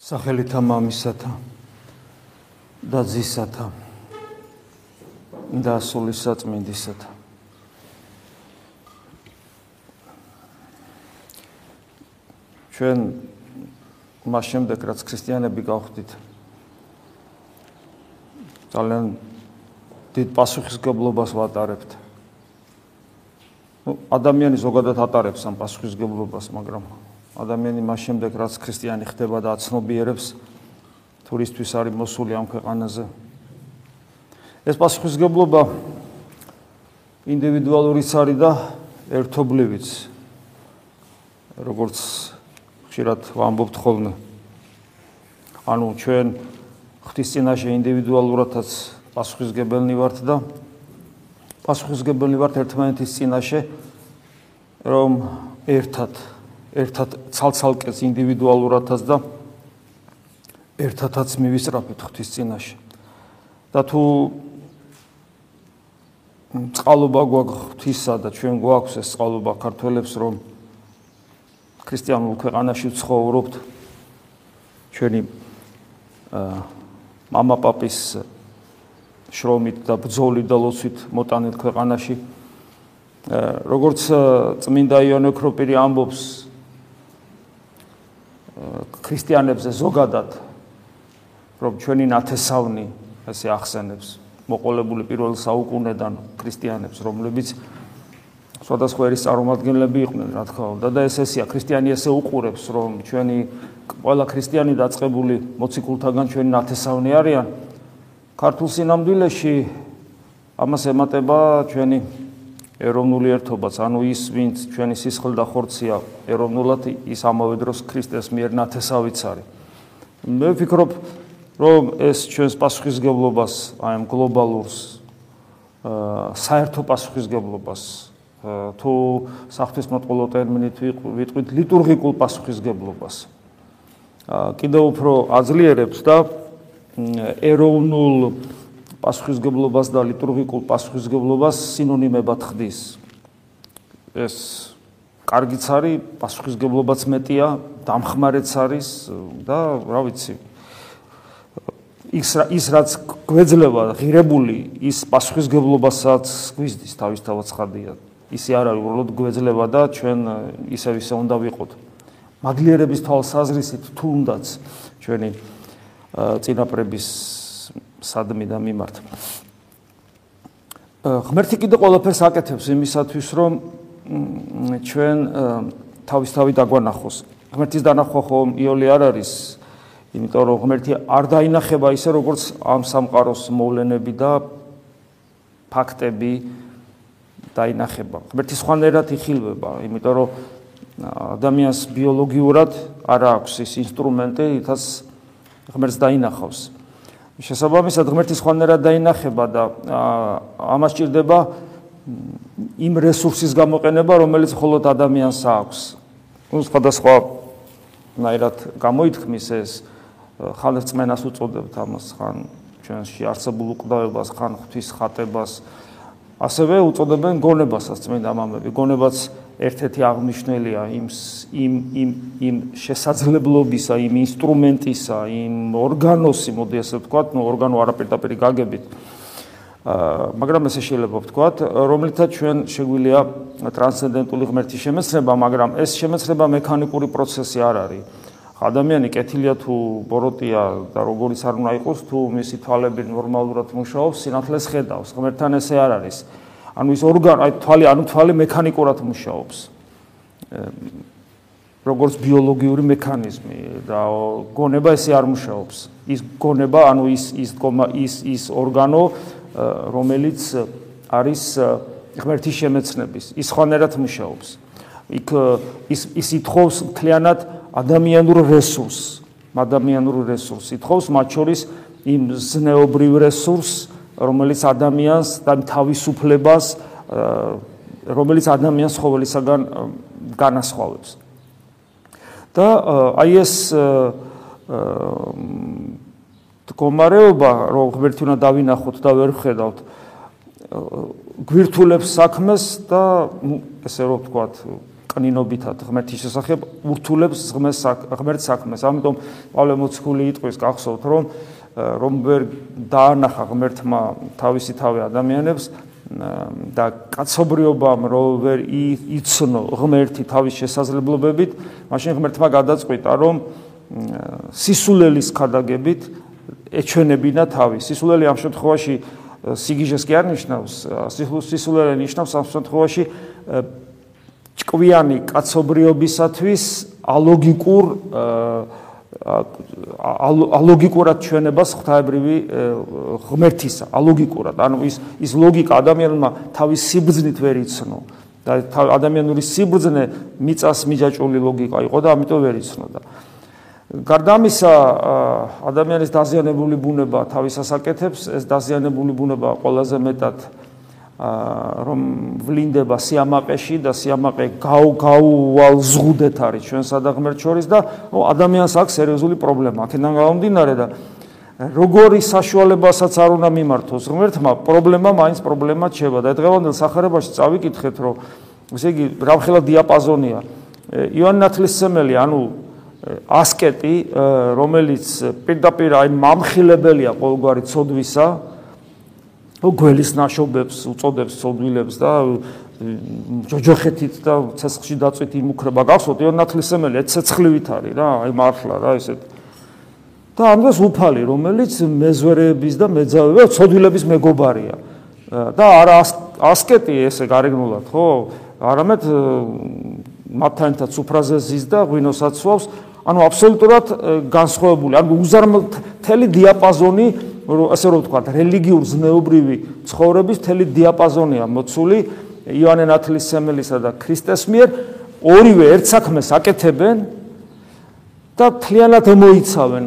სახელითა მამისათა და ძისათა და სულისა წმინდისათა ჩვენ მას შემდეგ რაც ქრისტიანები გავხდით ძალიან დიდ პასუხისგებლობას ვატარებთ. ну ადამიანი ზოგადად ატარებს ამ პასუხისგებლობას მაგრამ ადამიანი მას შემდეგ რაც ქრისტიანი ხდება და აცნობიერებს თურისთვის არის მოსული ამ ქვეყანაზე. ეს პასუხისგებლობა ინდივიდუალურიც არის და ერთობლივიც როგორც ხშირად ვამბობთ ხოლმე. ანუ ჩვენ ღვთისწინაშე ინდივიდუალურადაც პასუხისგებელნი ვართ და პასუხისგებელნი ვართ ერთმანეთის წინაშე რომ ერთად ერთად ცალ-ცალკეს ინდივიდუალურადაც და ერთადაც მივისწრაფეთ ღვთის წინაშე. და თუ წყალობა გვაქვს ღვთისა და ჩვენ გვაქვს ეს წყალობა ქართველებს რომ ქრისტიანულ ქვეყანაში ცხოვრობთ ჩვენი მამაპაპის შრომით და ბრძოლით და ლოცვით მოტანეთ ქვეყანაში როგორც წმინდა იონე ქროპირი ამბობს ქრისტიანებზე ზოგადად რომ ჩვენი ნათესავნი ასე ახსენებს მოყოლებული პირველ საუკუნედან ქრისტიანებს რომლებიც სხვადასხვა ერის წარმომადგენლები იყვნენ რა თქმა უნდა. და ეს ესია ქრისტიანი ესე უყურებს რომ ჩვენი ყველა ქრისტიანი დაწყებული მოციქულთაგან ჩვენი ნათესავნი არიან. ქართულ სინამდვილეში ამას ემატება ჩვენი ეროვნული ერთობაც, ანუ ის, ვინც ჩვენი სისხლი და ხორცია ეროვნულად, ის ამავე დროს ქრისტეს მიერ ნათესავიც არის. მე ვფიქრობ, რომ ეს ჩვენს პასუხისგებლობას, აი ამ გლობალურს, აა საერთო პასუხისგებლობას, თუ საფრთხისმოწყალო ტერმინით ვიტყვით ლიტურგიკულ პასუხისგებლობას. აა კიდევ უფრო აძლიერებს და ეროვნულ პასუხისგებლობას და ლიტურგიკულ პასუხისგებლობას სინონიმებად ხდის. ეს კარგიც არის, პასუხისგებლობაც მეტია, დამხმარეც არის და რა ვიცი. ის ის რაც გვეძლება ღირებული, ის პასუხისგებლობასაც გვიზდის თავისთავად ხადია. ისე არ არის უბრალოდ გვეძლება და ჩვენ ისე ვისე უნდა ვიყოთ. მაგლიერების თვალსაზრისით თუნდაც ჩვენი წინაპრების სადმი და მიმართ. ღმერთი კიდე ყველაფერს აკეთებს იმისათვის, რომ ჩვენ თავისთავად დაგვანახოს. ღმერთის დანახვა ხომ იოლი არ არის, იმიტომ რომ ღმერთი არ დაინახება ისე როგორც ამ სამყაროს მოვლენები და ფაქტები დაინახება. ღმერთი სხვანაირად იხილვება, იმიტომ რომ ადამიანს ბიოლოგიურად არ აქვს ის ინსტრუმენტი, რითაც ღმერთს დაინახავს. შესაბამისად ღმერთის ხანერად დაინახება და ამას ჭირდება იმ რესურსის გამოყენება, რომელიც მხოლოდ ადამიანს აქვს. ну სხვადასხვა ნაირად გამოითქმის ეს ხალხწმენას უწოდებთ ამას ხან ჩვენში არსებულ უკვდავებას, ხან ღვთის ხატებას, ასევე უწოდებენ გონებასაც წმინდა მამები. გონებაც ერთ-ერთი აღნიშნელია იმ იმ იმ იმ შესაძლებლობისა, იმ ინსტრუმენტისა, იმ ორგანოსი, მოდი ასე ვთქვათ, ნუ ორგანო არაპირდაპირ გაგებით. აა მაგრამ ესე შეიძლება ვთქვათ, რომლითაც ჩვენ შეგვიძლია ტრანსცენდენტული ღმერთის შემეცნება, მაგრამ ეს შემეცნება მექანიკური პროცესი არ არის. ადამიანი კეთილია თუ ბოროტია და როგორიც არ უნდა იყოს, თუ მისი თვალები ნორმალურად მუშაობს, სინათლეს ხედავს. ღმერთთან ესე არ არის. ანუ ის ორგანო, აი თვალი, ანუ თვალი მექანიკურად მუშაობს. როგორც ბიოლოგიური მექანიზმი და გონება ესე არ მუშაობს. ის გონება, ანუ ის ის ის ის ორგანო, რომელიც არის ღმერთის შემეცნების, ის ხანერად მუშაობს. იქ ის ის ითხოვს მთლიანად ადამიანურ რესურსს, ადამიანურ რესურსს ითხოვს, მათ შორის იმ ზნეობრივ რესურსს, რომელიც ადამიანს და თავისუფლებას რომელიც ადამიანს ხოველისაგან განასხვავებს. და აი ეს მდგომარეობა, რომ ღმერთი უნდა დავინახოთ და ვერ ხედავთ, გვირთულებს საქმეს და ესე რომ ვთქვათ, კნინობითად ღმერთის შესახებ ურთულებს ღმერთს ღმერთს საქმეს. ამიტომ პავლე მოციქული იტყვის გახსოვთ რომ რომ ვერ დაანახა ღმერთმა თავისი თავი ადამიანებს და კაცობრიობამ რო ვერ იცნო ღმერთი თავის შესაძლებლობებით, მაშინ ღმერთმა გადაწყვიტა რომ სისულელის ქადაგებით ეჩვენებინა თავი. სისულელი ამ შემთხვევაში სიგიჟეს კი არ ნიშნავს, სისულელი ნიშნავს ამ შემთხვევაში ჭკვიანი კაცობრიობისათვის ალოგიკურ ალოგიკურად ჩვენებას ღვთაებრივი ღმერთისა, ალოგიკურად. ანუ ის ის ლოგიკა ადამიანმა თავის სიბრძნით ვერ იცნო და ადამიანური სიბრძნე მიწას მიჯაჭული ლოგიკა იყო და ამიტომ ვერ იცნოდა. გარდა ამისა, ადამიანის დაზიანებული ბუნება თავისას აკეთებს, ეს დაზიანებული ბუნება ყველაზე მეტად რომ ვლინდება სიამაყეში და სიამაყე გაუვალ ზღუდეთ არის ჩვენსა და ღმერთ შორის და ადამიანს აქვს სერიოზული პრობლემა. აქედან გამომდინარე და როგორი საშუალებასაც არ უნდა მიმართოს ღმერთმა, პრობლემა მაინც პრობლემა ჩება და დღევანდელ სახარებაში წავიკითხეთ, რომ ესე იგი რამხელა დიაპაზონია. ივან ნათლისმცემელი, ანუ ასკეტი, რომელიც პირდაპირ აი მამხილებელია ყოველგვარი ცოდვისა, გველის ნაშობებს უწოდებს სოდვილებს და ჯოჯოხეთით და ცეცხლში დაწვით იმუქრება გახსოვთ იონა თლისემელი ეს ცეცხლივით არის რა აი მართლა რა ესეთ და ამდენს უფალი რომელიც მეზვერეების და მეძავების სოდვილების მეგობარია. და არა ასკეტი ესე გარეგნულად ხო? არამედ მათთანაც უფრაზე ზის და ღვინოსაც სვავს. ანუ აბსოლუტურად განსხვავებული ანუ უზარმთელი დიაპაზონი ასე რომ ვთქვა, რელიგიურ ზნეობრივი ცხოვრების მთელი დიაპაზონია მოცული იოანე ნათლისმცემელისა და ქრისტეს მიერ ორივე ერთ საქმეს აკეთებენ და მთლიანად მოიცავენ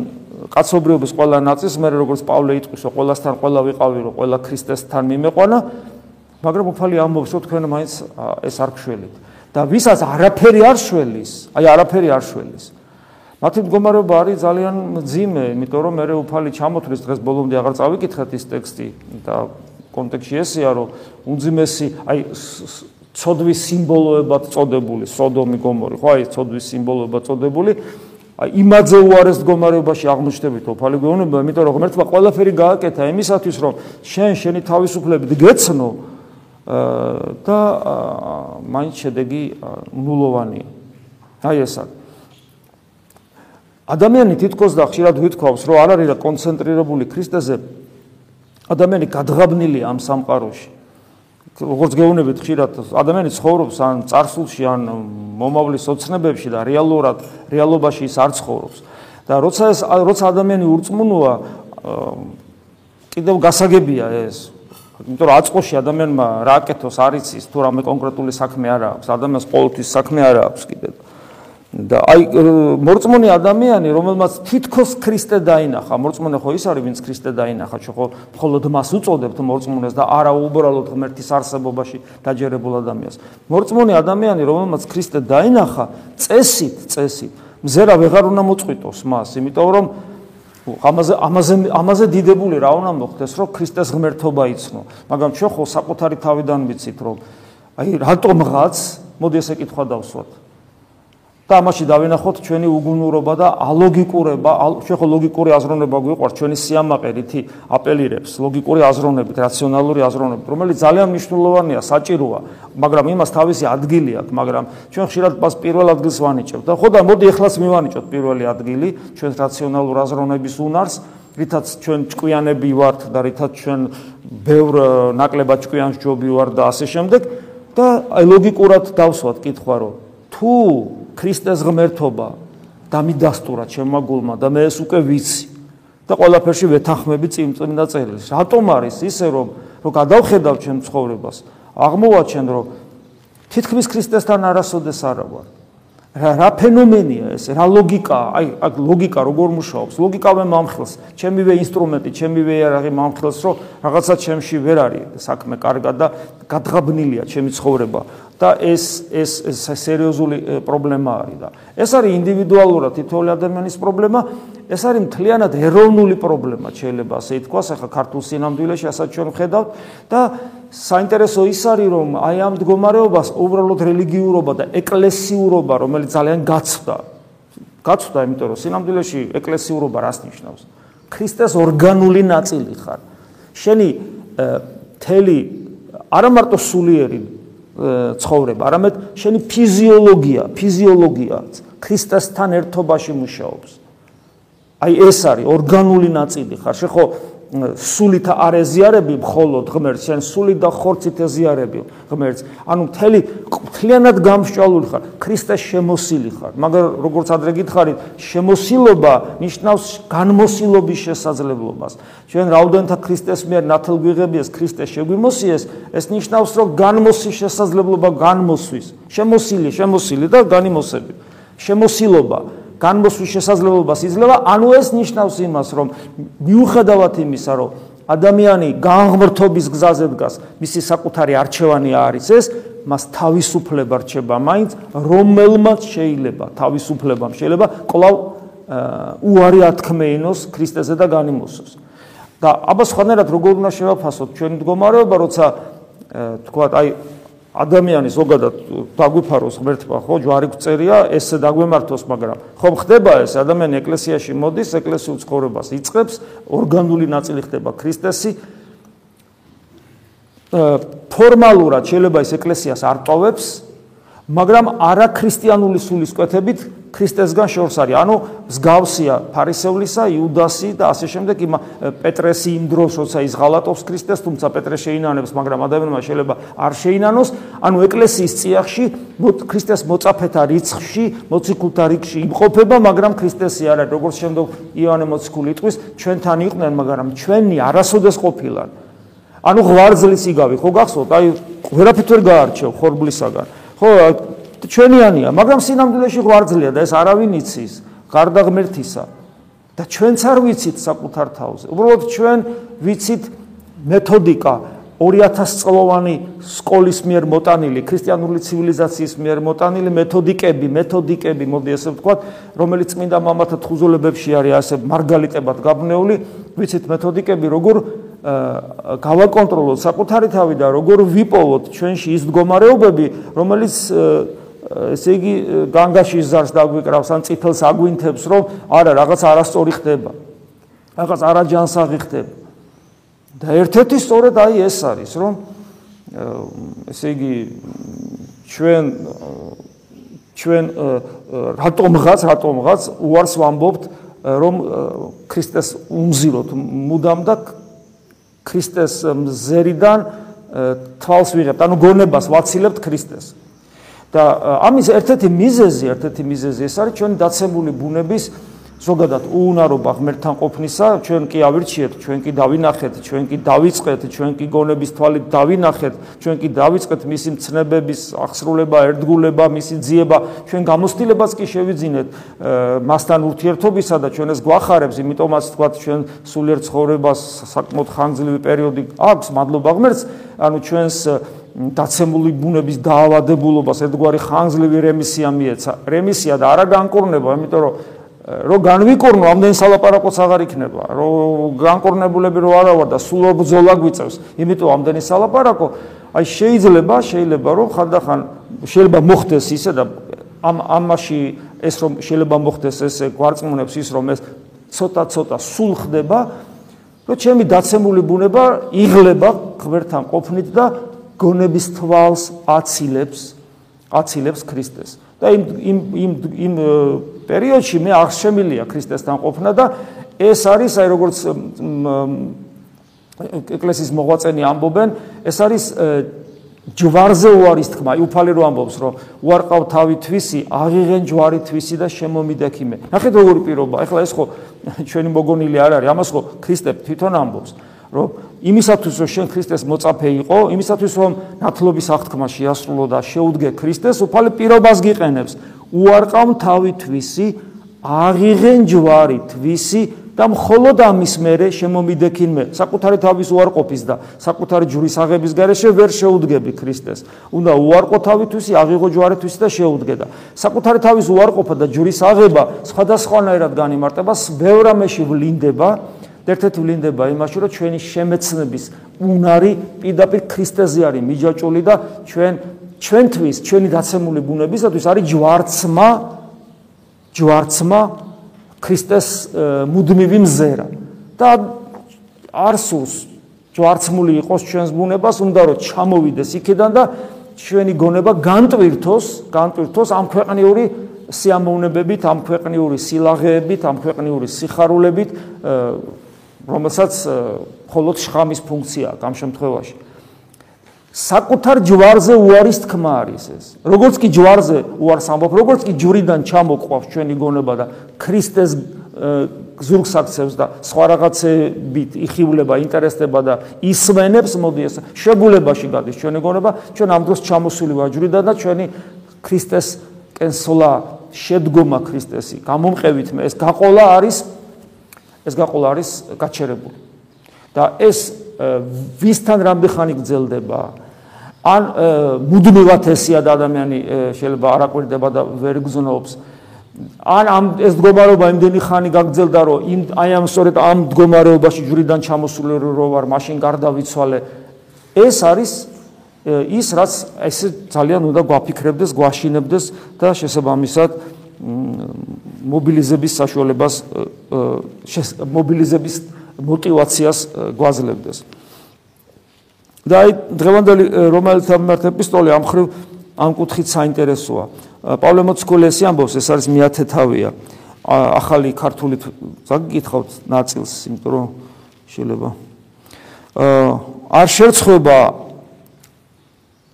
კაცობრიობის ყველა ნაწილს, მე როგორც პავლე იტყვისო, ყველასთან ყველა ვიყავი, რომ ყველა ქრისტესთან მიმეყვანა, მაგრამ უფალი ამბობს, რომ თქვენ მაინც ეს არ გშველით. და ვისაც არაფერი არ შველის, აი არაფერი არ შველის. მათი მდგომარეობა არის ძალიან ძიმე, იმიტომ რომ მე უფალი ჩამოთვლის დღეს ბოლომდე აღარ წავიკითხეთ ის ტექსტი და კონტექსტი ესეა, რომ უნძიმესი, აი ცოდვის სიმბოლოებად წოდებული სოდომი გომორი, ხო აი ცოდვის სიმბოლოებად წოდებული აი იმაძე უარეს მდგომარეობაში აღმოჩნდებით უფალი გეუბნება, იმიტომ რომ ღმერთმა ყველაფერი გააკეთა იმისათვის, რომ შენ შენი თავისუფლებით გეცნო და მაინც შედეგი ნულოვანია. აი ეს არის ადამიანი თითქოს და ხშირად ვითქვავს, რომ არ არის რა კონცენტრირებული ქრისტეზე. ადამიანი გადღაბნილია ამ სამყაროში. როგორც გეუბნებით ხშირად ადამიანი ცხოვრობს ან царსულში ან მომავლის ოცნებებში და რეალურად რეალობაში ის არ ცხოვრობს და როცა ეს როცა ადამიანი ურწმუნოა კიდევ გასაგებია ეს იმიტომ რომ აწყოში ადამიანმა რა აკეთოს არ იცის თუ რამე კონკრეტული საქმე არ აქვს ადამიანს ყოველთვის საქმე არ აქვს კიდე და აი მორწმუნე ადამიანი რომელმაც თითქოს ქრისტე დაინახა მორწმუნე ხო ის არის ვინც ქრისტე დაინახა ჩვენ ხო მხოლოდ მას უწოდებთ მორწმუნეს და არა უბრალოდ ღმერთის არსებობაში დაჯერებულ ადამიანს. მორწმუნე ადამიანი რომელმაც ქრისტე დაინახა წესით წესით მზერა ვეღარ უნდა მოწყვიტოს მას იმიტომ რომ ამაზე ამაზე ამაზე დიდებული რა უნდა მოხდეს რომ ქრისტეს ღმერთობა იცნო. მაგრამ ჩვენ ხო საკუთარი თავიდან ვიცით რომ აი რატომღაც მოდი ესე კითხვა დავსვათ და ამაში დავინახოთ ჩვენი უგუნურობა და ალოგიკურება, ჩვენ ხო ლოგიკური აზროვნება გვიყვარს, ჩვენი სიამაყე რითი აპელირებს ლოგიკური აზროვნებით, რაციონალური აზროვნებით, რომელიც ძალიან მნიშვნელოვანია, საჭიროა, მაგრამ იმას თავისი ადგილი აქვს, მაგრამ ჩვენ ხშირად მას პირველ ადგილს ვანიჭებთ. და ხო და მოდი ეხლაც მივანიჭოთ პირველი ადგილი ჩვენს რაციონალურ აზროვნების უნარს, რითაც ჩვენ ჭკვიანები ვართ და რითაც ჩვენ ბევრ ნაკლებად ჭკვიანს ჯობი ვარ და ასე შემდეგ და აი ლოგიკურად დავსვათ კითხვა რომ თუ ქრისტეს ღმერთობა დამიდასტურა ჩემმაგულმა და მე ეს უკვე ვიცი და ყველაფერში ვეთანხმები წიმწმინდა წერილს. რატომ არის ისე რომ რომ გადავხედავ ჩემ ცხოვრებას, აღმოვაჩენ რომ თითქმის ქრისტესთან არასოდეს არა ვარ. რა რა ფენომენია ეს? რა ლოგიკაა? აი, აქ ლოგიკა როგორ მუშაობს? ლოგიკა მე მომხილს, ჩემივე ინსტრუმენტი, ჩემივე იარაღი მომხილს, რომ რაღაცა ჩემში ვერ არის საქმე კარგად და გადღაბნილია ჩემი ცხოვრება და ეს ეს სერიოზული პრობლემა არის და ეს არის ინდივიდუალურად თითოეული ადამიანის პრობლემა, ეს არის მთლიანად ეროვნული პრობლემა, შეიძლება ასე ითქვას, ახლა ქართულ სინამდვილეში ასაც ჩვენ ვხედავთ და საინტერესო ის არის რომ აი ამ მდგომარეობას უბრალოდ რელიგიურობა და ეკლესიურობა რომელიც ძალიან გაცვდა. გაცვდა იმიტომ რომ სინამდვილეში ეკლესიურობა რას ნიშნავს? ქრისტეს ორგანული ნაწილი ხარ. შენი თელი არა მარტო სულიერი ცხოვრება არამედ შენი ფიზიოლოგია ფიზიოლოგია ქრისტესთან ერთობაში მუშაობს. აი ეს არის ორგანული ნაწილი ხარ. შეხო სულით არ ეზიარები მხოლოდ ღმერთს, შენ სულით და ხორცით ეზიარები ღმერთს. ანუ მთელი მთლიანად გამსჭვალული ხარ, ქრისტეს შემოსილი ხარ. მაგრამ როგორც ადრე გითხარით, შემოსილობა ნიშნავს განმოსილობის შესაძლებლობას. ჩვენ რაუდენთა ქრისტეს მიერ ნათელ გვიღებიეს, ქრისტეს შეგვიმოსიეს, ეს ნიშნავს, რომ განმოსის შესაძლებლობა განმოსვის. შემოსილი, შემოსილი და განიმოსები. შემოსილობა განმოსვის შესაძლებლობას იძლევა, ანუ ეს ნიშნავს იმას, რომ მიუხედავად იმისა, რომ ადამიანი განღმრთობის გზაზე დგას, მისი საკუთარი არჩევანი არის ეს, მას თავისუფლება რჩება მაინც, რომელმაც შეიძლება თავისუფლება შეიძლება კლავ უარი ათქმეინოს ქრისტეზე და განიმოსოს. და აბა სხვანაირად როგორ უნდა შევაფასოთ ჩვენი მდგომარეობა, როცა თქვა აი ადამიანი ზოგადად დაგვიფაროს ღმერთმა ხო? ჯვარი გწერია ესე დაგვემართოს მაგრამ ხო ხდება ეს? ადამიანი ეკლესიაში მოდის ეკლესიურ ცხოვრებას იწყებს ორგანული ნაწილი ხდება ქრისტესი. ფორმალურად შეიძლება ეს ეკლესიას არ ტოვებს მაგრამ არა ქრისტიანული სულისკვეთებით ქრისტესგან შორს არის. ანუ მსგავსია ფარისევლისა, იუდასი და ასე შემდეგ იმ პეტრესი იმ დროს, როცა ის ღალატობს ქრისტეს, თუმცა პეტრე შეინანებს, მაგრამ ადამიანმა შეიძლება არ შეინანოს. ანუ ეკლესიის წიაღში ქრისტეს მოწაფეთა რიცხვში, მოციქულთა რიგში იმყოფება, მაგრამ ქრისტესი არა, როგორც შემდგომ იოანე მოციქული იტყვის, ჩვენთან იყვნენ, მაგრამ ჩვენი არასოდეს ყოფილან. ანუ ღვარძლის იგავი, ხო გახსოვთ? აი, ვერაფერ ვერ გაარჩევ ხორბლისაგან. ხო, ჩვენიანია, მაგრამ სინამდვილეში ღვარძლია და ეს არავინ იცის, გარდა ღმერთისა. და ჩვენც არ ვიცით საკუთარ თავზე. უბრალოდ ჩვენ ვიცით მეთოდიკა 2000 წლოვანი სკოლის მიერ მოტანილი, ქრისტიანული ცივილიზაციის მიერ მოტანილი მეთოდიკები, მეთოდიკები, მოდი ასე ვთქვათ, რომელიც წმინდა მამათა თხუზულებებში არის ასე მარგალიტებად გაბნეული, ვიცით მეთოდიკები, როგორ გავაკონტროლოთ საკუთარი თავი და როგორ ვიპოვოთ ჩვენში ის მდგომარეობები, რომელიც ესე იგი განგაშის ზარს დაგვიკრავს ან წითელს აგვინთებს რომ არა რაღაც არასწორი ხდება. რაღაც არაჯანსაღი ხდება. და ერთ-ერთი სწორედ აი ეს არის რომ ესე იგი ჩვენ ჩვენ რატომღაც რატომღაც უარს ვამბობთ რომ ქრისტეს უმზიროთ მუდამ და ქრისტეს მზერიდან თვალს ვიღებთ. ანუ გონებას ვაცილებთ ქრისტეს და ამის ერთ-ერთი მიზეზი, ერთ-ერთი მიზეზი ეს არის ჩვენი დაცემული ბუნების ზოგადად უუნარობა ღმერთთან ყოფნისა, ჩვენ კი ავირჩიეთ, ჩვენ კი დავინახეთ, ჩვენ კი დავიწყეთ, ჩვენ კი გონების თვალით დავინახეთ, ჩვენ კი დავიწყეთ მისი მცნებების აღსრულება, ერთგულება, მისი ძიება, ჩვენ გამოცდილებას კი შევიძინეთ მასთან ურთიერთობისა და ჩვენ ეს გვახარებს, იმიტომაც თქვა ჩვენ სულიერ ცხოვრებას საკმაოდ ხანგრძლივი პერიოდი აქვს, მადლობა ღმერთს, ანუ ჩვენს დაცემული ბუნების დაავადებულობას ერთგვარი ხანგრძლივი რემისია მიეცა. რემისია და არა განკურნება, იმიტომ რომ რო განვიკურნო, ამდენ სალაპარაკოც აღარ იქნება. რო განკურნებულები რო არა ვარ და სულ ბრძოლა გვიწევს, იმიტომ ამდენი სალაპარაკო, აი შეიძლება, შეიძლება რომ ხანდახან შეიძლება მოხდეს ისე და ამ ამაში ეს რომ შეიძლება მოხდეს ესე გვარწმუნებს ის რომ ეს ცოტა-ცოტა სულ ხდება, რომ ჩემი დაცემული ბუნება იღლება ღმერთთან ყოფნით და გონების თვალს აცილებს აცილებს ქრისტეს და იმ იმ იმ იმ პერიოდში მე აღშემილია ქრისტესთან ყოფნა და ეს არის აი როგორც ეკლესიის მოღვაწენი ამბობენ ეს არის ჯვარზე უარის თქმა. იუფალი რო ამბობს რომ უარყავ თავი თვისი აღიღენ ჯვარი თვისი და შემომიდექიმე ნახეთ როგორი პირობა. ეხლა ეს ხო ჩვენი მოგონილი არ არის. ამას ხო ქრისტე თვითონ ამბობს რომ იმისათვის რომ შენ ქრისტეს მოწაფე იყო, იმისათვის რომ ნათლობის აღთქმა შეასრულო და შეუდგე ქრისტეს, უფალი პირობას გიყენებს. უარყავ თავი თვისი, აღიღენ ჯვარი თვისი და მხოლოდ ამის მერე შემომიდექინმე საკუთარი თავის უარყოფის და საკუთარი ჯვრის აღების გარეშე ვერ შეუდგები ქრისტეს. უნდა უარყო თავი თვისი, აღიღო ჯვარი თვისი და შეუდგე და საკუთარი თავის უარყოფა და ჯვრის აღება სხვადასხვანაირად განიმარტება, ბევრ ამაში ვლინდება. ერთ-ერთი ვლინდება იმაში, რომ ჩვენი შემეცნების უნარი პირდაპირ ქრისტეზე არის მიჯაჭული და ჩვენ ჩვენთვის, ჩვენი დაცემული ბუნებისათვის არის ჯვარცმა ჯვარცმა ქრისტეს მუდმივი მზერა. და არსულს ჯვარცმული იყოს ჩვენს ბუნებას, უნდა რომ ჩამოვიდეს იქიდან და ჩვენი გონება განტვირთოს, განტვირთოს ამ ქვეყნიური სიამოვნებებით, ამ ქვეყნიური სილაღეებით, ამ ქვეყნიური სიხარულებით, რომელსაც მხოლოდ შხამის ფუნქცია აქვს ამ შემთხვევაში. საკუთარ ჯვარზე უარის თქმა არის ეს. როგორც კი ჯვარზე უარს ამბობ, როგორც კი ჯვრიდან ჩამოყვავს ჩვენი გონება და ქრისტეს ზურგს აქცევს და სხვა რაღაცებით იხივლება, ინტერესდება და ისმენებს, მოდი ეს შეგულებაში გადის ჩვენი გონება, ჩვენ ამ დროს ჩამოსული ვაჯვრიდან და ჩვენი ქრისტეს კენსოლა შედგომა ქრისტესი, გამომყევით მე ეს გაყოლა არის ეს გაყოლა არის გაჩერებული. და ეს ვისთან რამდენი ხანი გრძელდება? ან მუდმივად ესია და ადამიანი შეიძლება არაკვირდება და ვერ გზნობს. ან ამ ეს მდგომარეობა იმდენი ხანი გაგრძელდა, რომ იმ აი ამ სწორედ ამ მდგომარეობაში ჯვრიდან ჩამოსული რო ვარ, მაშინ გარდავიცვალე. ეს არის ის, რაც ეს ძალიან უნდა გვაფიქრებდეს, გვაშინებდეს და შესაბამისად მობილიზების საშუალებას მობილიზების мотиваციას გვაძლევდეს. და აი დღევანდელი რომელთა მიმართ ეპისტოლე ამ ხრივ ამ კუთხით საინტერესოა. პავლე მოციქულესი ამბობს, ეს არის მეათე თავია. ახალი ქართულით გაგკითხავთ ნაწილს, იმიტომ რომ შეიძლება არ შერცხება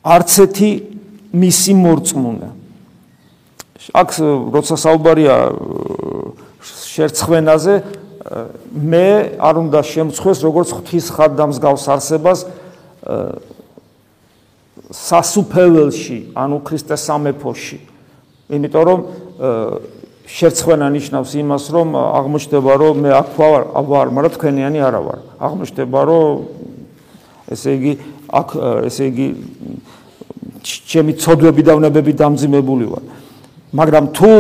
არც ერთი მისი მორწმუნე. აქ როცა საუბარია შერცხვენაზე მე არ უნდა შემცხოს როგორც ღვთის ხადდამს გავს არსებას სასუფეველში, ანუ ქრისტეს სამეფოში. იმიტომ რომ შერცხვენა ნიშნავს იმას, რომ აღმოჩნდება, რომ მე აქ ვარ, ვარ, მაგრამ თქვენიანი არა ვარ. აღმოჩნდება, რომ ესე იგი აქ ესე იგი ჩემი ცოდვები და ვნებები დამძიმებული ვარ. მაგრამ თუ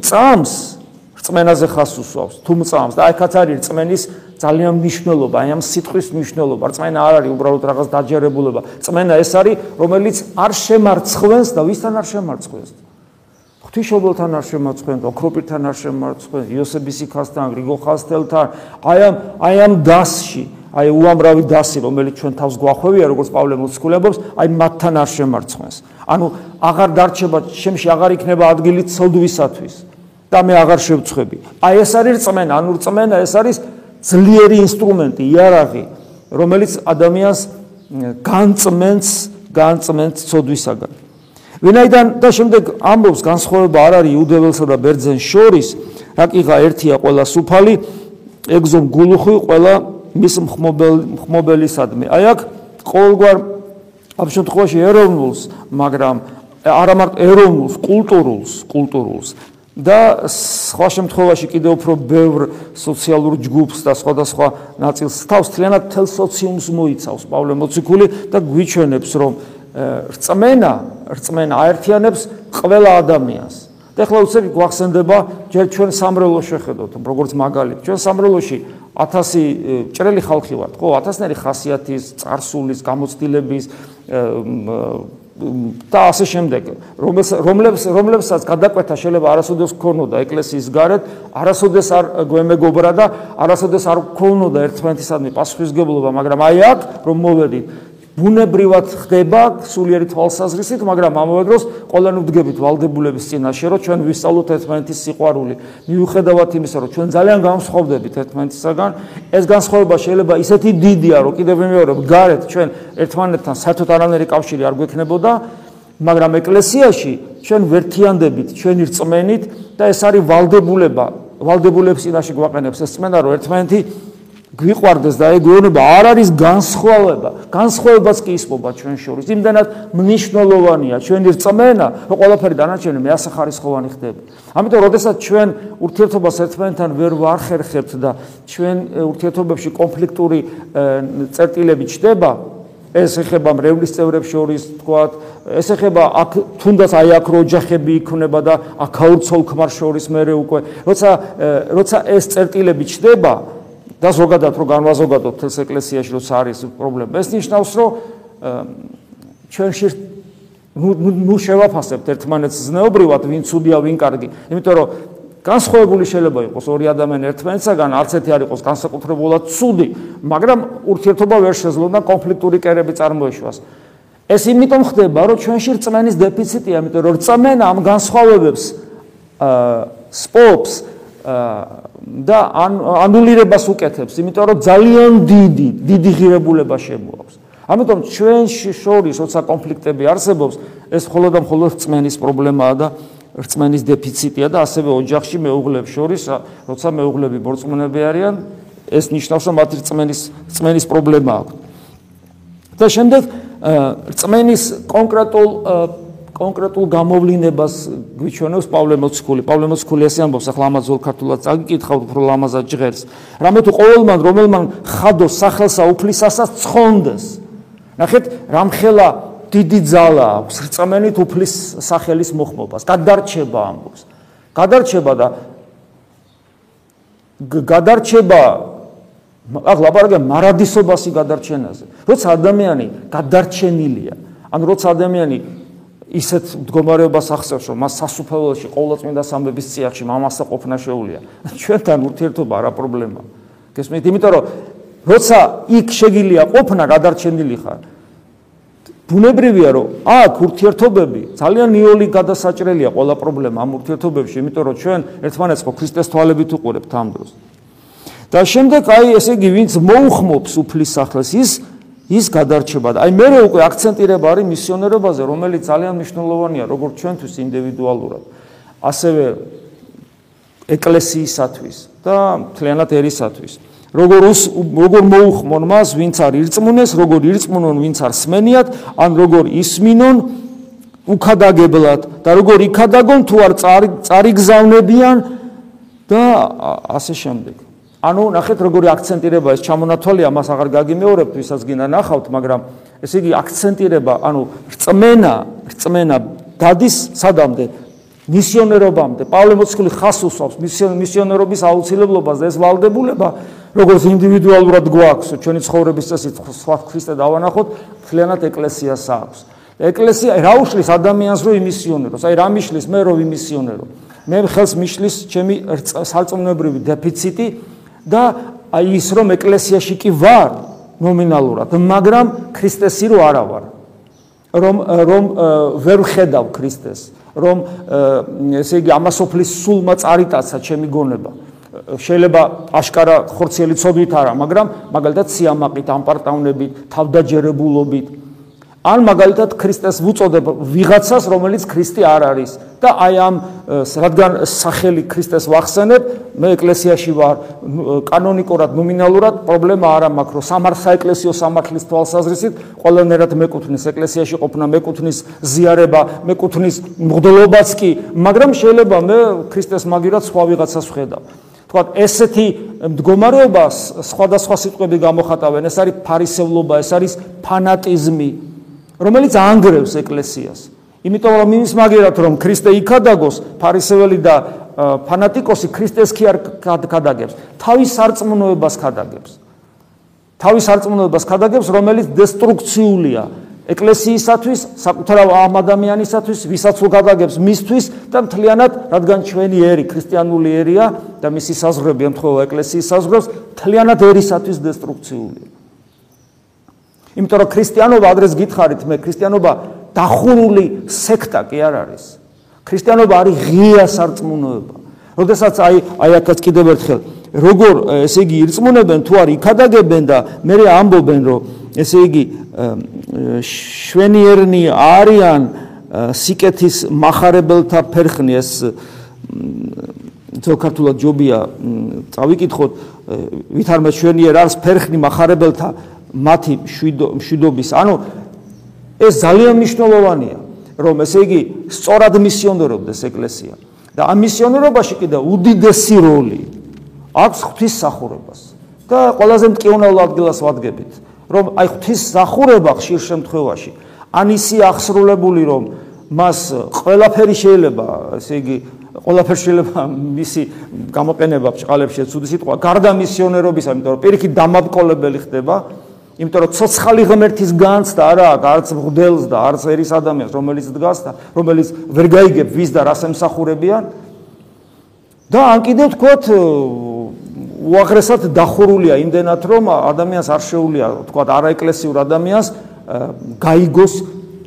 წამს რწმენაზე ხას უსვავს, თუ წამს და აიქაც არის რწმენის ძალიან მნიშვნელობა, აი ამ სიტყვის მნიშვნელობა. რწმენა არ არის უბრალოდ რაღაც დაჯერებულება. რწმენა ეს არის, რომელიც არ შემარცხვენს და ვისთან არ შემარცხვენს. ღვთისმშობელთან არ შემარცხვენს, ოქროპირთან არ შემარცხვენს, იოსების იქასთან, გრიგო ხასთელთან, აი ამ აი ამ დასში, აი უამრავი დასი, რომელიც ჩვენ თავს გვახვევია, როგორც პავლე მოციქულებობს, აი მათთან არ შემარცხვენს. ანუ აღარ დარჩება, შემში აღარ იქნება ადგილი ცოდვისათვის და მე აღარ შევწხვები. აი ეს არის რწმენა, ანუ რწმენა ეს არის ძლიერი ინსტრუმენტი, იარაღი, რომელიც ადამიანს განწმენს, განწმენს ცოდვისაგან. ვინაიდან და შემდეგ ამბობს განსხვავება არ არის იუდეველსა და ბერძენს შორის, რაკიღა ერთია ყველა სუფალი, ეგზომ გულუხვი ყველა მის მხმობელისადმი. აი აქ ყოველგვარ ამ შემთხვევაში ეროვნულს, მაგრამ არა მარტო ეროვნულს, კულტურულს, კულტურულს და სხვა შემთხვევაში კიდევ უფრო ბევრ სოციალურ ჯგუფს და სხვადასხვა ნაწილს თავს თლიანად თელ სოციუმს მოიცავს პავლე მოციქული და გვიჩვენებს რომ რწმენა რწმენა აერთიანებს ყველა ადამიანს. და ახლა უცებ გვახსენდება ჯერ ჩვენ სამრელო შეხედოთ როგორც მაგალითი. ჩვენ სამრელოში 1000 ჭრელი ხალხი ვართ ხო? 1000-ნაირი ხასიათის წარსულის გამოცდილების და ასე შემდეგ. რომლებს რომლებსაც გადაკვეთა შეიძლება არასოდეს ქონოდა ეკლესიის გარეთ არასოდეს არ გვემეგობრა და არასოდეს არ ქონოდა ერთმანეთისადმი პასუხისგებლობა მაგრამ აი აქ რომ მოვედით ბუნებრივად ხდება სულიერი თვალსაზრისით, მაგრამ ამავე დროს ყველანი ვდგებით ვალდებულების წინაშე, რომ ჩვენ ვისწავლოთ ერთმანეთის სიყვარული. მიუხედავად იმისა, რომ ჩვენ ძალიან განსხვავდებით ერთმანეთისაგან, ეს განსხვავება შეიძლება ისეთი დიდია, რომ კიდევ მეორე გარეთ ჩვენ ერთმანეთთან საერთოდ არანაირი კავშირი არ გვექნებოდა, მაგრამ ეკლესიაში ჩვენ ვერთიანდებით, ჩვენი რწმენით და ეს არის ვალდებულება, ვალდებულების წინაშე გვაყენებს ეს წმენა, რომ ერთმანეთი გვიყვარდეს და ეგონება არ არის განსხვავება. განსხვავებაც კი ისმობა ჩვენ შორის. იმდანაც მნიშვნელოვანია ჩვენი რწმენა, რომ ყველაფერი დანარჩენი მეასახარისხოვანი ხდება. ამიტომ, როდესაც ჩვენ ურთიერთობას ერთმანეთთან ვერ ვახერხებთ და ჩვენ ურთიერთობებში კონფლიქტური წერტილები ჩდება, ეს ეხება მრევლის წევრებს შორის, თქვათ, ეს ეხება აქ თუნდაც აი აქ რო ოჯახები იქნება და აქ აუცოლ ქმარ შორის მეორე უკვე, როცა როცა ეს წერტილები ჩდება, და ზოგადად რო განვაზოგადოთ თელს ეკლესიაში როცა არის პრობლემა ეს ნიშნავს რომ ჩვენში ნუ შევაფასებთ ერთმანეთს ზნეობრივად ვინ ცუდია ვინ კარგი. იმიტომ რომ განსხვავებული შეიძლება იყოს ორი ადამიანი ერთმანეთსაგან არც ერთი არ იყოს განსაკუთრებულად ცუდი მაგრამ ურთიერთობა ვერ შეძლო და კონფლიქტური კერები წარმოეშვას. ეს იმიტომ ხდება რომ ჩვენში რწმენის დეფიციტია იმიტომ რომ რწმენა ამ განსხვავებებს სპობს და ანულირებას უკეთებს, იმიტომ რომ ძალიან დიდი, დიდი ღირებულება შემოაქვს. ამიტომ ჩვენში შორის როცა კონფლიქტები არსებობს, ეს მხოლოდ და მხოლოდ რწმენის პრობლემაა და რწმენის დეფიციტია და ასევე ოჯახში მეუღლებს შორის, როცა მეუღლები მორწმუნეები არიან, ეს ნიშნავს, რომ მათი რწმენის რწმენის პრობლემა აქვს. და შემდეგ რწმენის კონკრეტულ კონკრეტულ გამოვლინებას გვიჩვენებს პავლე მოციქული. პავლე მოციქული ესე ამბობს, ახლა ამას ზოლ ქართულად წაგიკითხავთ, უფრო ლამაზად ჟღერს. რამე თუ ყოველმან რომელმან ხადო სახელსა უფლისასაც ცხონდეს. ნახეთ, რამხელა დიდი ძალა აქვს რწმენით უფლის სახელის მოხმობას. გადარჩება ამბობს. გადარჩება და გადარჩება ახლა ლაპარაკია მარადისობასი გადარჩენაზე. როცა ადამიანი გადარჩენილია, ანუ როცა ადამიანი ისეთ მდგომარეობას ახსოვს, რომ მას სასუფეველოში ყოვლადწმინდა სამბების წიაღში მამასა ყოფნა შეუულია. ჩვენთან ურთიერთობა არა პრობლემაა. გესმით? იმიტომ რომ როცა იქ შეგილია ყოფნა გადარჩენილი ხარ, ბუნებრივია რომ აქ ურთიერთობები ძალიან ნიოლი გადასაჭრელია ყველა პრობლემა ამ ურთიერთობებში, იმიტომ რომ ჩვენ ერთმანეთს ხო ქრისტეს თვალებით უყურებთ ამ დროს. და შემდეგ აი ესე იგი ვინც მოუხმობს უფლის სახელს ის ის გადარჩება და აი მე უკვე აქცენტირება არის მისიონერობაზე, რომელიც ძალიან მნიშვნელოვანია როგორც ჩვენთვის ინდივიდუალურად, ასევე ეკლესიისათვის და მთლიანად ერისათვის. როგორ როგორ მოუხმონ მას, ვინც არ ირწმუნეს, როგორ ირწმუნონ, ვინც არ სმენიათ, ან როგორ ისმინონ უქადაგებლად და როგორ იქადაგონ თუ არ წარიგზავნებიან და ასე შემდეგ. ანუ ნახეთ როგორი აქცენტირება ეს ჩამონათვალია მას აღარ გაგიმეორებთ ვისაც გინდა ნახავთ მაგრამ ესე იგი აქცენტირება ანუ რწმენა რწმენა დადის სადამდე მისიონერობამდე. პავლე მოციქული ხას უსვამს მისიონერობის აუცილებლობას და ეს ვალდებულება როგორც ინდივიდუალურად გვაქვს ჩვენი ცხოვრების წესით სხვა ქრისტე დავანახოთ მთლიანად ეკლესიას აქვს. ეკლესია რა უშლის? ადამიანს რომ იმისიონეროს? აი რა მიშლის? მე რომ იმისიონერო მე ხელს მიშლის ჩემი სარწმუნოებრივი დეფიციტი და აი ის რომ ეკლესიაში კი ვარ ნომინალურად, მაგრამ ქრისტესი რო არა ვარ. რომ რომ ვერ ხედავ ქრისტეს, რომ ესე იგი ამასოფლის სულმა წარიტაცა ჩემი გონება. შეიძლება აშკარა ხორციელი ცოდვით არა, მაგრამ მაგალითად სიამაყით, ამპარტავნებით, თავდაჯერებულობით ან მაგალითად ქრისტეს ვუწოდებ ვიღაცას რომელიც ქრისტე არ არის. და აი ამ რადგან სახელი ქრისტეს ვახსენებ მე ეკლესიაში ვარ კანონიკურად ნომინალურად პრობლემა არ მაქვს რომ სამარ საეკლესიო სამართლის თვალსაზრისით ყველანაირად მეკუთვნის ეკლესიაში ყოფნა მეკუთვნის ზიარება მეკუთვნის მღდლობაც კი მაგრამ შეიძლება მე ქრისტეს მაგირად სხვა ვიღაცას ვხედავ თქვა ესეთი მდგომარეობა სხვადასხვა სიტყვები გამოხატავენ. ეს არის ფარისევლობა ეს არის ფანატიზმი რომელიც ანგრევს ეკლესიას. იმიტომ რომ იმის მაგერად რომ ქრისტე იქადაგოს, ფარისეველი და ფანატიკოსი ქრისტეს კი არ ქადაგებს, თავის სარწმუნოებას ქადაგებს. თავის სარწმუნოებას ქადაგებს, რომელიც დესტრუქციულია ეკლესიისათვის, საკუთარ ამ ადამიანისათვის, ვისაც უგადაგებს მისთვის და მთლიანად, რადგან ჩვენი ერი ქრისტიანული ერია და მისი საზღვრები ემთხვევა ეკლესიის საზღვრებს, მთლიანად ერისათვის დესტრუქციულია. იმიტომ რომ ქრისტიანობა ადრეს გითხარით მე ქრისტიანობა დახურული სექტა კი არ არის. ქრისტიანობა არის ღია სარწმუნოება. როდესაც აი აი აქაც კიდევ ერთხელ როგორ ესე იგი ირწმუნებენ თუ არ იქადაგებენ და მე ამბობენ რომ ესე იგი შვენიერნი არიან სიკეთის מחარებელთა ფერხნი ეს ზოგადად ჯობია წავიკითხოთ ვითარმე შვენიერ არის ფერხნი מחარებელთა მათი მშვიდობის ანუ ეს ძალიან მნიშვნელოვანია რომ ესე იგი სწორად მისიონერობდეს ეკლესია. და ამ მისიონერობაში კიდე უდიდესი როლი აქვს ღვთისმსახურებას და ყველაზე მტკივნეულ ადგილას ვადგებით რომ აი ღვთისმსახურება ხშირ შემთხვევაში ან ისი აღსრულებული რომ მას ყველაფერი შეიძლება, ესე იგი, ყველაფერი შეიძლება მისი გამოყენება ბჭყალებში ცუდი სიტყვა, გარდა მისიონერობისა, იმიტომ რომ პირიქით დამაბკოლებელი ხდება, იმიტომ რომ ცოცხალი ღმერთის განცდა არა აქვს არც მღვდელს და არც ერის ადამიანს, რომელიც დგას და რომელიც ვერ გაიგებ ვის და რას ემსახურებიან. და ან კიდევ თქვათ უაღრესად დახურულია იმდენად რომ ადამიანს არ შეუულია თქვათ არაეკლესიურ ადამიანს გაიგოს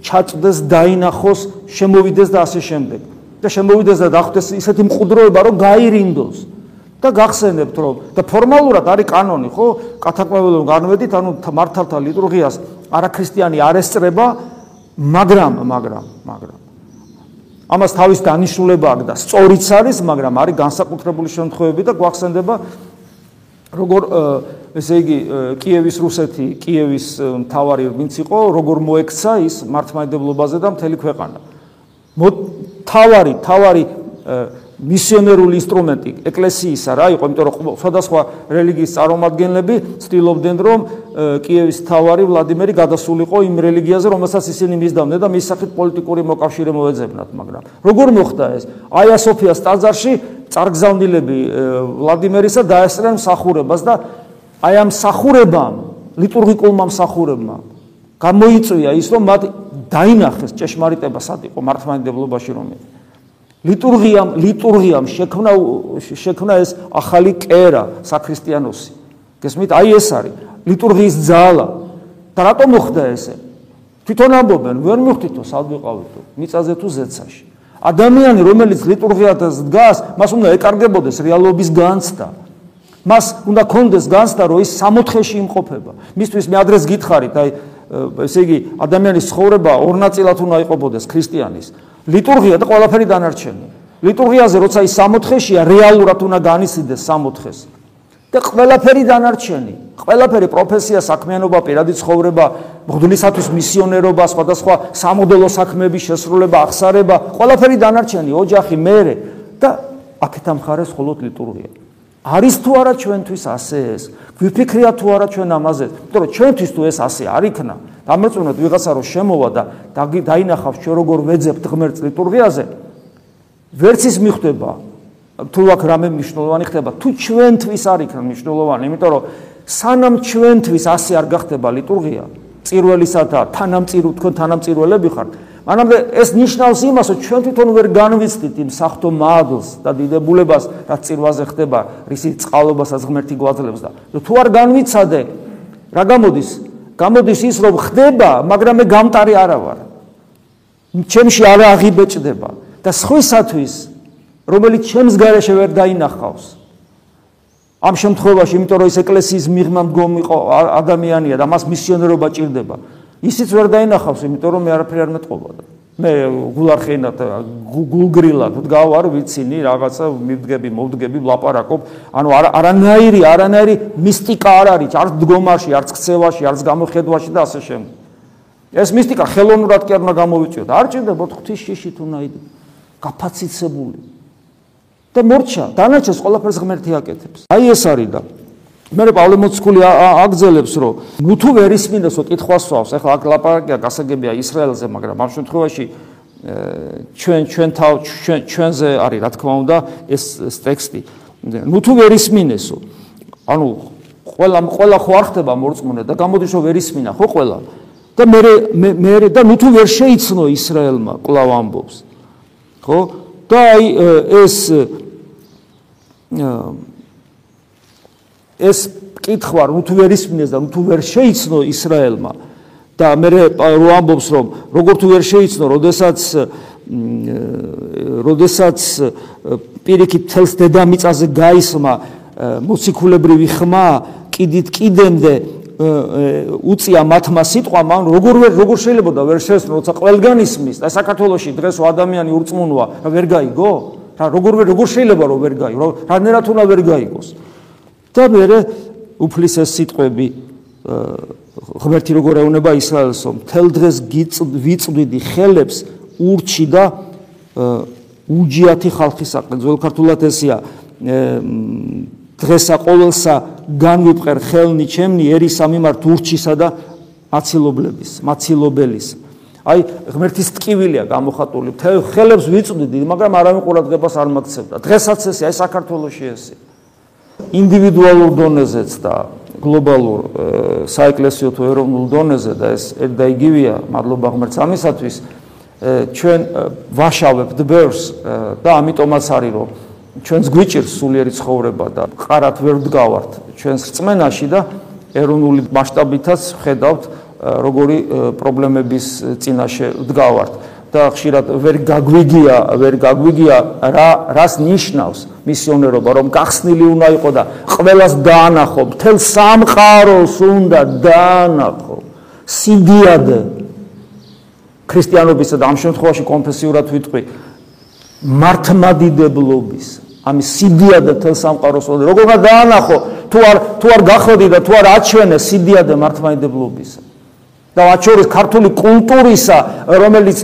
ჩაწდეს დაინახოს შემოვიდეს და ასე შემდეგ და შემოვიდეს და დახვდეს ისეთი მყუდროება რომ გაირინდოს და გახსენებთ რომ და ფორმალურად არის კანონი ხო კათაკმეველო განვედით ანუ მართალთა ლიტურგიას არაქრისტიანი არ ესწრება მაგრამ მაგრამ მაგრამ ამას თავის დანიშნულება აქვს და სწორიც არის მაგრამ არის განსაკუთრებული შემთხვევები და გვახსენდება როგორ ესე იგი კიევის რუსეთი, კიევის მთავარი ვინც იყო, როგორ მოექცა ის მართლმადიდებლობაზე და მთელი ქვეყანა. მთავარი, თავარი მისიონერული ინსტრუმენტი ეკლესიისა რა იყო, იმიტომ რომ სხვადასხვა რელიგიის წარმომადგენლები ცდილობდნენ რომ კიევის თავარი ვლადიმერი გადასულიყო იმ რელიგიაზე, რომელსაც ისინი მისდამდნენ და მის სახით პოლიტიკური მოკავშირე მოეძებნათ, მაგრამ როგორ მოხდა ეს? აია სოფიას ტაძარში წარგზავნილები ვლადიმერისა დაესწრნენ მსახურებას და აი ამ მსახურებამ, ლიტურგიკულმა მსახურებმა გამოიწვია ის, რომ მათ დაინახეს ჭეშმარიტება სად იყო მართლმადიდებლობაში რომელიც ლიტურგიამ ლიტურგიამ შექმნა შექმნა ეს ახალი კერა საქრისტიანოსი. გესმით? აი ეს არის ლიტურგიის ძალა. და რატომ მოხდა ესე? თვითონ ამბობენ, ვერ მივხვდითო სად ვიყავითო, მიწაზე თუ ზეცაში. ადამიანი, რომელიც ლიტურგიათას დგას, მას უნდა ეკარგებოდეს რეალობის განცდა. მას უნდა კონდეს განცდა, რომ ის სამოთხეში იმყოფება. მისთვის მე ადრეს გითხარით, აი ესე იგი, ადამიანის ცხოვრება ორ ნაწილად უნდა იყოფოდეს ქრისტიანის. ლიტურგია და ყველაფერი დანარჩენი. ლიტურგიაზე როცა ის სამოთხეშია, რეალურად უნდა განისიდეს სამოთხეს. და ყველაფერი დანარჩენი, ყველაფერი პროფესია, საქმიანობა, პირადი ცხოვრება, მღვდლისათვის მისიონერობა, სხვადასხვა სამოდელო საქმეების შესრულება, აღსარება, ყველაფერი დანარჩენი, ოჯახი, მეરે და აქეთ ამხარეს მხოლოდ ლიტურგია. არის თუ არა ჩვენთვის ასე ეს? გვიფიქრია თუ არა ჩვენ ამაზე? იმიტომ რომ ჩვენთვის თუ ეს ასე არ იქნა, დამეწუნოთ ვიღაცა რომ შემოვა და დაინახავს ჩვენ როგორ ვეძებთ ღმერთს ლიტურგიაზე, ვერც ის მიხვდება თუ აქ რამე მნიშვნელოვანი ხდება, თუ ჩვენთვის არ იქნა მნიშვნელოვანი, იმიტომ რომ სანამ ჩვენთვის ასე არ გახდება ლიტურგია, წირველისა და თანამწირო თქვენ თანამწირველები ხართ, მანამდე ეს ნიშნავს იმას, რომ ჩვენ თვითონ ვერ განვიცდით იმ სახთო მადლს და დიდებულებას, რაც წირვაზე ხდება, რისი წყალობასაც ღმერთი გვაძლევს და თუ არ განვიცადე, რა გამოდის? გამოდის ის, რომ ხდება, მაგრამ მე გამტარი არა ვარ. ჩემში არ აღიბეჭდება და სხვისათვის, რომელიც ჩემს გარეშე ვერ დაინახავს. ამ შემთხვევაში, იმიტომ რომ ეს ეკლესიის მიღმა მდგომი ადამიანია და მას მისიონერობა ჭირდება. ისიც ვერ დაინახავს, იმიტომ რომ მე არაფერი არ მეტყობა და მე გულარხენად გულგრილად ვდგავარ ვიცინი რაღაცა მივდგები, მოვდგები, ვლაპარაკობ, ანუ არანაირი, არანაირი მისტიკა არ არის, არც დგომაში, არც ქცევაში, არც გამოხედვაში და ასე შემდეგ. ეს მისტიკა ხელოვნურად კი არ უნდა გამოვიწიოთ. არ ჭირდებოდ ღვთის შიშით უნდა იდო. გაფაციცებული. და მორჩა, დანარჩენს ყველაფერს ღმერთი აკეთებს. აი ეს არის და მე პავლე მოციქული აგზელებს რომ ნუ თუ ვერ ისმინდესო კითხვას ვავს ახლა აქ ლაპარაკია გასაგებია ისრაელზე მაგრამ ამ შემთხვევაში ჩვენ ჩვენ თავ ჩვენ ჩვენზე არის რა თქმა უნდა ეს ტექსტი. ნუ თუ ვერ ისმინესო ანუ ყველა ყველა ხო არ ხდება მორწმუნე და გამოდის რომ ვერ ისმინა ხო ყველა? და მე მე და ნუ თუ ვერ შეიცნო ისრაელმა კლავ ამბობს. ხო? და აი ეს ეს კითხვა რომ თუ ვერ ისმინეს და თუ ვერ შეიცნო ისრაელმა და მე რო ამბობს რომ როგორ თუ ვერ შეიცნო, როდესაც როდესაც პირიქით თელს დედამიწაზე გაისმა მოციქულებრივი ხმა კიდით კიდემდე უწია მათმა სიტყვამ ან როგორ ვერ როგორ შეიძლება და ვერ შეესწრო როცა ყველგან ისმის და საქართველოსი დღეს ადამიანი ურწმუნოა ვერ გაიგო? რა როგორ ვერ როგორ შეიძლება რომ ვერ გაიგო? რა რანერათ უნდა ვერ გაიგოს და მე უფლის ეს სიტყვები ღმერთი როგორ ეუნება ისრაელსო მთელ დღეს ვიწვიდი ხელებს ურჩი და უჯიათი ხალხისაკენ ძველ ქართულად ესია დღესა ყოველსა განვიფყერ ხელნი ჩემნი ერისა მიმართ ურჩისა და მაცილობლების მაცილობელის. აი ღმერთის ტკივილია გამოხატული. მთელ ხელებს ვიწვდიდი მაგრამ არავინ ყურადღებას არ მაქცევდა. დღესაც ესე აი საქართველოსი ესე ინდივიდუალურ დონეზეც და გლობალურ საეკლესიო თუ ეროვნულ დონეზე და ეს და იგივეა მადლობა ღმერთს ამისათვის ჩვენ ვაშავებთ ბევრს და ამიტომაც არის რომ ჩვენს გვიჭირს სულიერი ცხოვრება და ყარათ ვერ ვდგავართ ჩვენს რწმენაში და ეროვნული მასშტაბითაც ხედავთ როგორი პრობლემების წინაშე ვდგავართ და ხშირად ვერ გაგვიგია, ვერ გაგვიგია რა რას ნიშნავს მისიონერობა, რომ გახსნილი უნდა იყო და ყველას დაანახო, მთელ სამყაროს უნდა დაანახო. სიდიადე ქრისტიანობისა და ამ შემთხვევაში კონფესიურად ვიტყვი მართმადიდებლობის ამის სიდიადე თელ სამყაროს უნდა როგორ უნდა დაანახო თუ არ თუ არ გახოდი და თუ არ აჩვენე სიდიადე მართმადიდებლობისა და აჩვენე ქართული კულტურისა რომელიც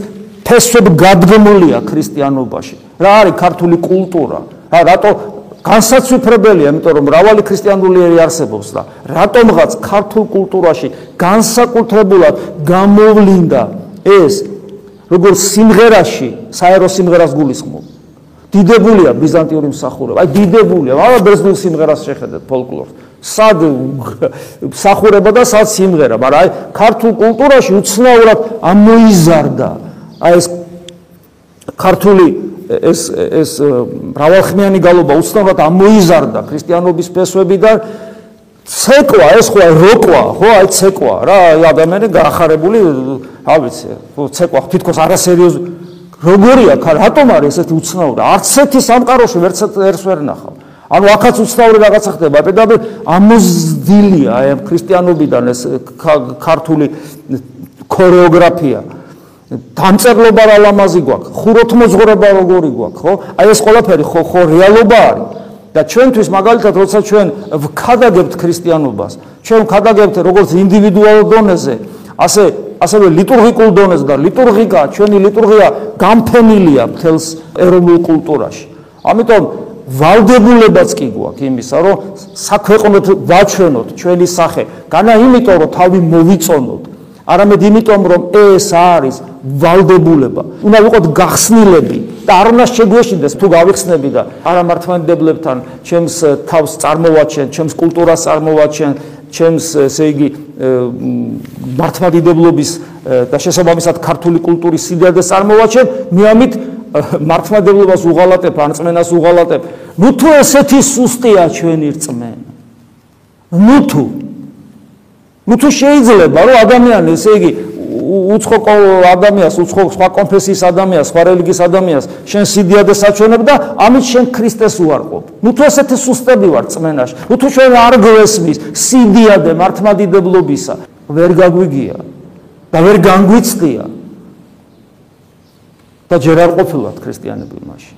ფესვებ გადგმულია ქრისტიანობაში. რა არის ქართული კულტურა? რა რატო განსაცვიფრებელია, იმიტომ რომ მრავალი ქრისტიანული ერი არსებობს და რატომღაც ქართულ კულტურაში განსაკუთრებულად გამოვლინდა ეს როგორც სიმღერაში, საერო სიმღერას გულისხმობ. დიდებულია ბიზანტიური მსახურება. აი დიდებულია, მაგრამ ბერძნულ სიმღერას შეხედეთ ფოლკლორს. სად მსახურება და სად სიმღერა, მაგრამ აი ქართულ კულტურაში უცნაურად ამოიზარდა აი ეს ქართული ეს ეს მრავალხმიანი გალობა უცნაურად ამოიზარდა ქრისტიანობის ფესვები და ცეკვა ეს ხო აი როკვა ხო აი ცეკვა რა აი ადამიანი გაახარებული რა ვიცი ხო ცეკვა თითქოს არასერიოზ როგორია ხა რატომ არის ესეთი უცნაური? არც ერთი სამყაროში ვერც ერთს ვერ ნახავ. ანუ ახაც უცნაური რაღაცა ხდება. პედაგოგი ამოზდილია აი ქრისტიანობიდან ეს ქართული ქორეოგრაფია დამწერლობა რა ლამაზი გვაქვს, ხუროთმოძღვრება როგორი გვაქვს, ხო? აი ეს ყველაფერი ხო ხო რეალობა არის. და ჩვენთვის მაგალითად როცა ჩვენ ვქადაგებთ ქრისტიანობას, ჩვენ ვქადაგებთ როგორც ინდივიდუალურ დონეზე, ასე ასევე ლიტურგიკულ დონეზე და ლიტურგიკა, ჩვენი ლიტურგია გამფენილია მთელს ეროვნულ კულტურაში. ამიტომ ვალდებულებაც კი გვაქვს იმისა, რომ საქვეყნოთ ვაჩვენოთ ჩვენი სახე, განა იმიტომ რომ თავი მოვიწონოთ არამედ იმიტომ რომ ეს არის ვალდებულება. უნდა ვიყოთ გახსნილები და არ უნდა შეგვეშინდეს თუ გავიხსნები და არა მართლმადიდებლებთან ჩემს თავს წარმოვაჩენ, ჩემს კულტურას წარმოვაჩენ, ჩემს ესე იგი მართლმადიდებლობის და შესაბამისად ქართული კულტურის სიდიადეს წარმოვაჩენ, მე ამით მართლმადიდებლობას უღალატებ, ანწმენას უღალატებ. ნუ თუ ესეთი სუსტია ჩვენი რწმენა. ნუ თუ ნუ თუ შეიძლება რომ ადამიანი ესე იგი უცხო ადამიანს, უცხო სხვა კონფესიის ადამიანს, სხვა რელიგიის ადამიანს შენ სიდიადე საჩვენებ და ამით შენ ქრისტეს უარყოფ. ნუ თუ ესეთი სუსტები ვარ წმენაში, ნუ თუ შენ არ გვესმის სიდიადე მართმადიდებლობისა, ვერ გაგვიგია და ვერ განგვიცდია. და ჯერ არ ყოფილვართ ქრისტიანები მაშინ.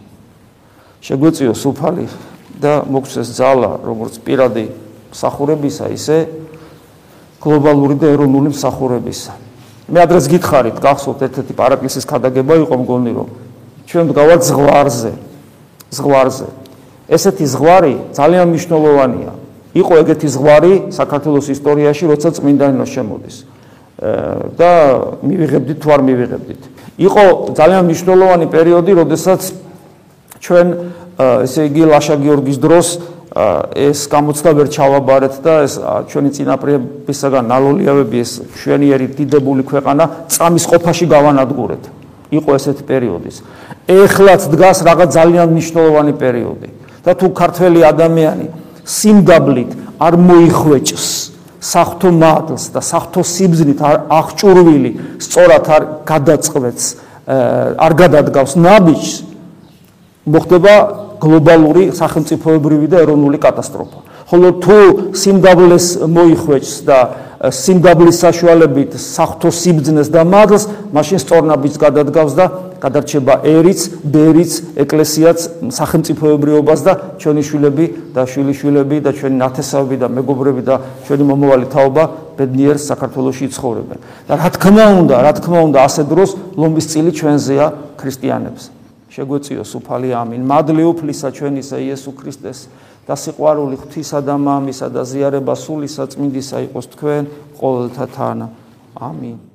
შეგვეციო სუფალი და მოგცეს ძალა, როგორც პირადი სახურებისა, ისე გლობალური და ეროვნული მსახურებისა. მე ადრეს გითხარით, გახსოვთ ერთ-ერთი პარაკლისის ქადაგება იყო მგონი რომ ჩვენ მდგავართ ზღვარზე. ზღვარზე. ესეთი ზღვარი ძალიან მნიშვნელოვანია. იყო ეგეთი ზღვარი საქართველოს ისტორიაში, როცა წმინდანინო შემოდის. და მივიღებდით თუ არ მივიღებდით. იყო ძალიან მნიშვნელოვანი პერიოდი, როდესაც ჩვენ ესე იგი ლაშა გიორგის დროს ეს გამოცდა ვერ ჩავაბარეთ და ეს ჩვენი წინაპრებისაგან ნალოლიავები ეს ჩვენიერი დიდებული ქვეყანა წამის ყოფაში გავანადგურეთ. იყო ესეთი პერიოდის. ეხლაც დგას რაღაც ძალიან მნიშვნელოვანი პერიოდი. და თუ ქართველი ადამიანი სიმდაბლით არ მოიხვეჭს საფრთხო მადლს და საფრთხო სიბზნით არ აღჭურვილი, სწორად არ გადაწყვეტს, არ გადადგავს ნაბიჯს, მოხდება გლობალური სახელმწიფოებრივი და ეროვნული კატასტროფა. ხოლო თუ სიმდაბლეს მოიხვეჭს და სიმდაბლის საშუალებით საფრთხო სიბძნეს და მადლს, მაშინ სწორნაბიჯს გადადგავს და გადარჩება ერიც, ბერიც, ეკლესიაც, სახელმწიფოებრიობას და ჩვენი შვილები და შვილიშვილები და ჩვენი ნათესავები და მეგობრები და ჩვენი მომავალი თაობა ბედნიერ საქართველოსში ცხოვრობენ. და რა თქმა უნდა, რა თქმა უნდა, ასე დროს ლომის წილი ჩვენზეა ქრისტიანებს. შეგვეციოს უფალი ამინ. მადლი უფლისა ჩვენისა იესო ქრისტეს და სიყვარული ღვთისა და მამისა და ზიარება სულისა წმინდისა იყოს თქვენ ყოველთა თანა. ამინ